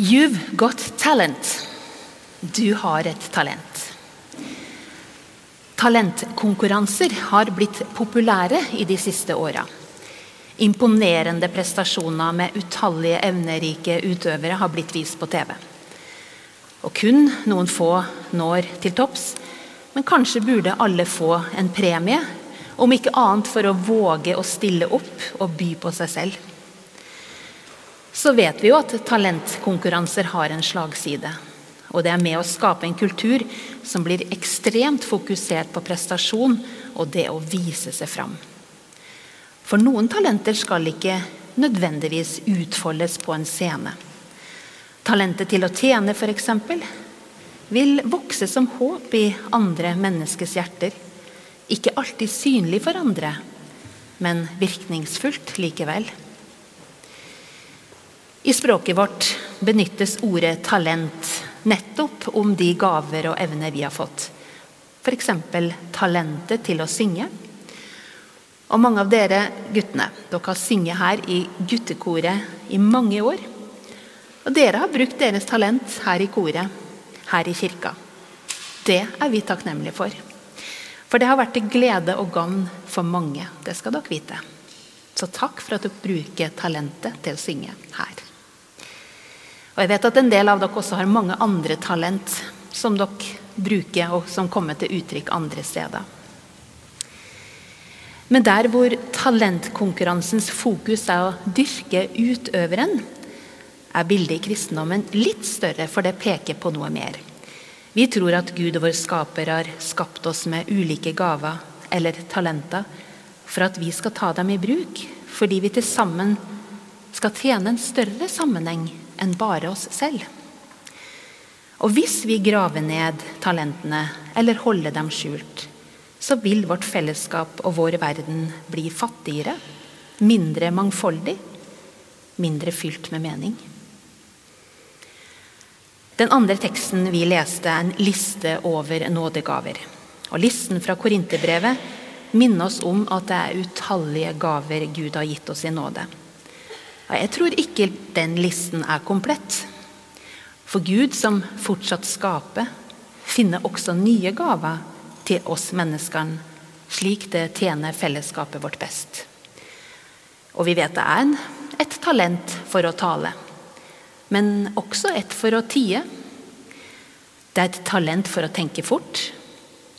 You've got talent. Du har et talent. Talentkonkurranser har blitt populære i de siste åra. Imponerende prestasjoner med utallige evnerike utøvere har blitt vist på TV. Og kun noen få når til topps, men kanskje burde alle få en premie, om ikke annet for å våge å stille opp og by på seg selv så vet vi jo at talentkonkurranser har en slagside. Og det er med å skape en kultur som blir ekstremt fokusert på prestasjon og det å vise seg fram. For noen talenter skal ikke nødvendigvis utfoldes på en scene. Talentet til å tjene, f.eks., vil vokse som håp i andre menneskers hjerter. Ikke alltid synlig for andre, men virkningsfullt likevel. I språket vårt benyttes ordet talent nettopp om de gaver og evner vi har fått. F.eks. talentet til å synge. Og mange av dere guttene dere har synget her i guttekoret i mange år. Og dere har brukt deres talent her i koret, her i kirka. Det er vi takknemlige for. For det har vært til glede og gagn for mange. Det skal dere vite. Så takk for at dere bruker talentet til å synge her. Og jeg vet at en del av dere også har mange andre talent som dere bruker, og som kommer til uttrykk andre steder. Men der hvor talentkonkurransens fokus er å dyrke utøveren, er bildet i kristendommen litt større, for det peker på noe mer. Vi tror at Gud og vår skaper har skapt oss med ulike gaver eller talenter for at vi skal ta dem i bruk, fordi vi til sammen skal tjene en større sammenheng enn bare oss selv. Og hvis vi graver ned talentene eller holder dem skjult, så vil vårt fellesskap og vår verden bli fattigere, mindre mangfoldig, mindre fylt med mening. Den andre teksten vi leste, er en liste over nådegaver. Og Listen fra Korinterbrevet minner oss om at det er utallige gaver Gud har gitt oss i nåde. Jeg tror ikke den listen er komplett. For Gud, som fortsatt skaper, finner også nye gaver til oss menneskene, slik det tjener fellesskapet vårt best. Og vi vet det er et talent for å tale, men også et for å tie. Det er et talent for å tenke fort,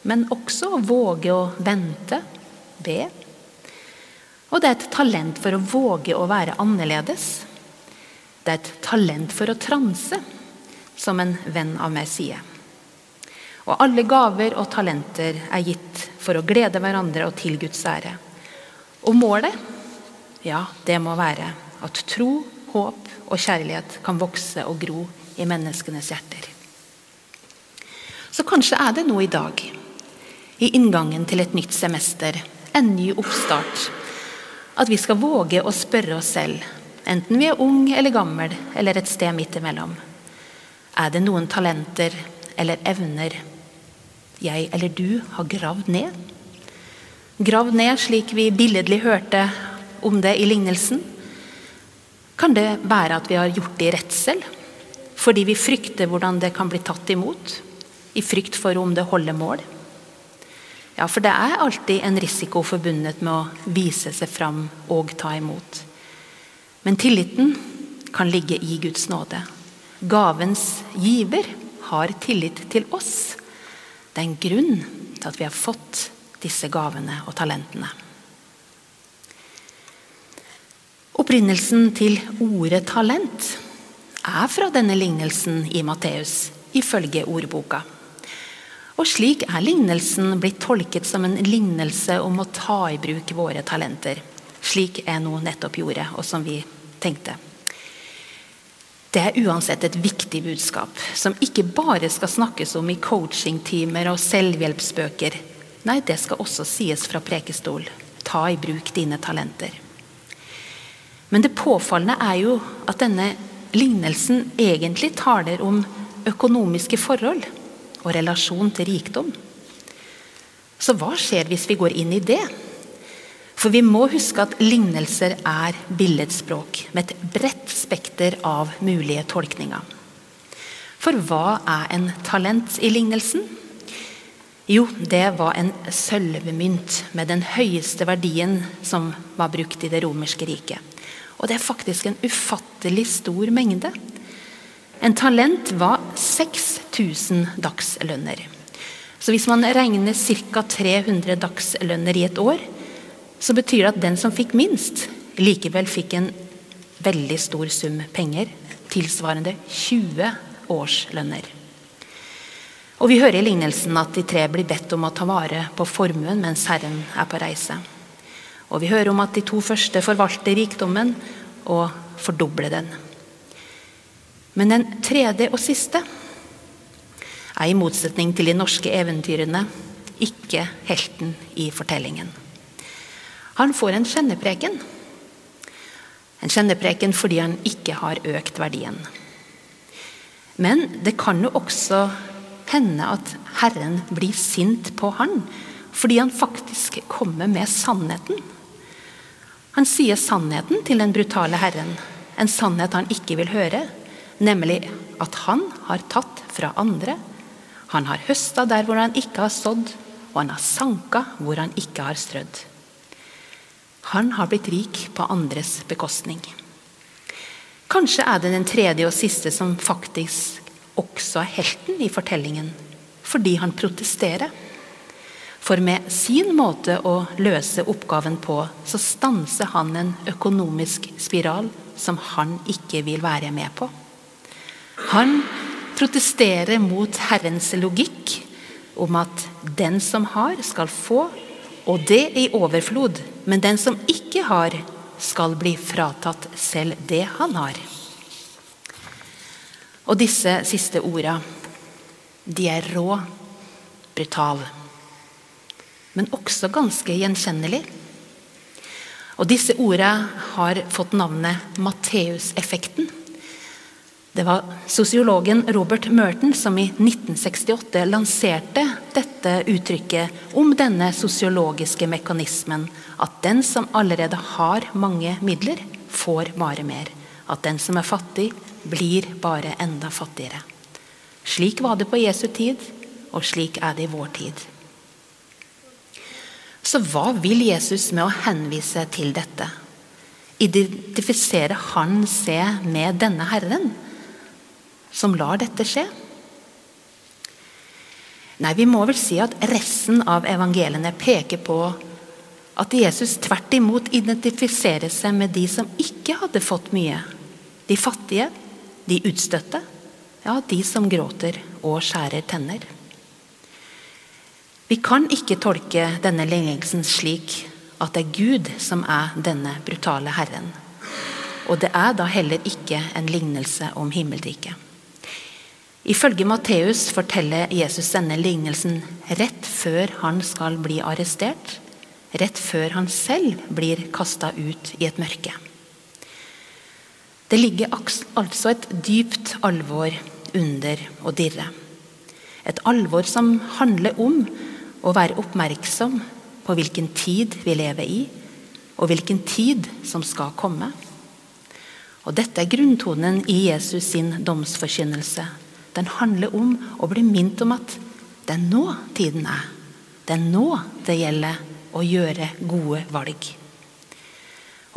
men også å våge å vente, be og det er et talent for å våge å være annerledes. Det er et talent for å transe, som en venn av meg sier. Og alle gaver og talenter er gitt for å glede hverandre og til Guds ære. Og målet? Ja, det må være at tro, håp og kjærlighet kan vokse og gro i menneskenes hjerter. Så kanskje er det noe i dag, i inngangen til et nytt semester, en ny oppstart, at vi skal våge å spørre oss selv, enten vi er ung eller gammel, eller et sted midt imellom. Er det noen talenter eller evner jeg eller du har gravd ned? Gravd ned slik vi billedlig hørte om det i lignelsen? Kan det være at vi har gjort det i redsel? Fordi vi frykter hvordan det kan bli tatt imot? I frykt for om det holder mål? Ja, for det er alltid en risiko forbundet med å vise seg fram og ta imot. Men tilliten kan ligge i Guds nåde. Gavens giver har tillit til oss. Det er en grunn til at vi har fått disse gavene og talentene. Opprinnelsen til ordet 'talent' er fra denne lignelsen i Matteus, ifølge ordboka. Og slik er lignelsen blitt tolket som en lignelse om å ta i bruk våre talenter. Slik jeg nå nettopp gjorde, og som vi tenkte. Det er uansett et viktig budskap, som ikke bare skal snakkes om i coachingtimer og selvhjelpsbøker. Nei, det skal også sies fra prekestol. Ta i bruk dine talenter. Men det påfallende er jo at denne lignelsen egentlig taler om økonomiske forhold og relasjon til rikdom. Så hva skjer hvis vi går inn i det? For vi må huske at lignelser er billedspråk med et bredt spekter av mulige tolkninger. For hva er en talent i lignelsen? Jo, det var en sølvmynt med den høyeste verdien som var brukt i det romerske riket. Og det er faktisk en ufattelig stor mengde. En talent var 6000 dagslønner. Så hvis man regner ca. 300 dagslønner i et år, så betyr det at den som fikk minst, likevel fikk en veldig stor sum penger, tilsvarende 20 årslønner. Og Vi hører i lignelsen at de tre blir bedt om å ta vare på formuen mens Herren er på reise. Og vi hører om at de to første forvalter rikdommen og fordobler den. Men den tredje og siste er i motsetning til de norske eventyrene ikke helten i fortellingen. Han får en kjennepreken. En kjennepreken fordi han ikke har økt verdien. Men det kan jo også hende at Herren blir sint på han fordi han faktisk kommer med sannheten. Han sier sannheten til den brutale herren, en sannhet han ikke vil høre, nemlig at han har tatt fra andre. Han har høsta der hvor han ikke har sådd, og han har sanka hvor han ikke har strødd. Han har blitt rik på andres bekostning. Kanskje er det den tredje og siste som faktisk også er helten i fortellingen, fordi han protesterer. For med sin måte å løse oppgaven på, så stanser han en økonomisk spiral som han ikke vil være med på. Han protesterer mot Herrens logikk om at den som har, skal få, og det i overflod. Men den som ikke har, skal bli fratatt selv det han har. Og disse siste orda, de er rå, brutale, men også ganske gjenkjennelige. Og disse orda har fått navnet Matteuseffekten. Det var sosiologen Robert Merton som i 1968 lanserte dette uttrykket om denne sosiologiske mekanismen at den som allerede har mange midler, får bare mer. At den som er fattig, blir bare enda fattigere. Slik var det på Jesu tid, og slik er det i vår tid. Så hva vil Jesus med å henvise til dette? Identifisere han seg med denne Herren? Som lar dette skje? Nei, vi må vel si at resten av evangeliene peker på at Jesus tvert imot identifiserer seg med de som ikke hadde fått mye. De fattige, de utstøtte, ja, de som gråter og skjærer tenner. Vi kan ikke tolke denne lignelsen slik at det er Gud som er denne brutale Herren. Og det er da heller ikke en lignelse om himmelriket. Ifølge Matteus forteller Jesus denne lignelsen rett før han skal bli arrestert, rett før han selv blir kasta ut i et mørke. Det ligger altså et dypt alvor under å dirre. Et alvor som handler om å være oppmerksom på hvilken tid vi lever i, og hvilken tid som skal komme. Og Dette er grunntonen i Jesus sin domsforkynnelse den handler om å bli minnet om at det er nå tiden er. Det er nå det gjelder å gjøre gode valg.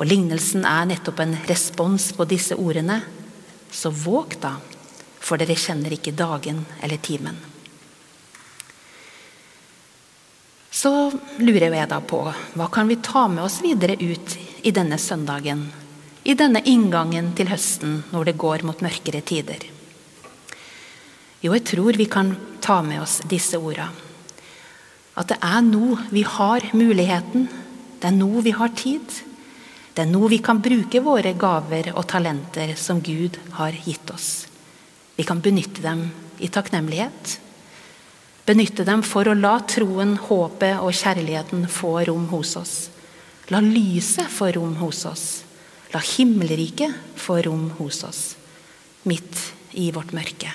Og Lignelsen er nettopp en respons på disse ordene. Så våg da, for dere kjenner ikke dagen eller timen. Så lurer jeg da på hva kan vi ta med oss videre ut i denne søndagen? I denne inngangen til høsten når det går mot mørkere tider. Jo, jeg tror vi kan ta med oss disse orda. At det er nå vi har muligheten. Det er nå vi har tid. Det er nå vi kan bruke våre gaver og talenter som Gud har gitt oss. Vi kan benytte dem i takknemlighet. Benytte dem for å la troen, håpet og kjærligheten få rom hos oss. La lyset få rom hos oss. La himmelriket få rom hos oss. Midt i vårt mørke.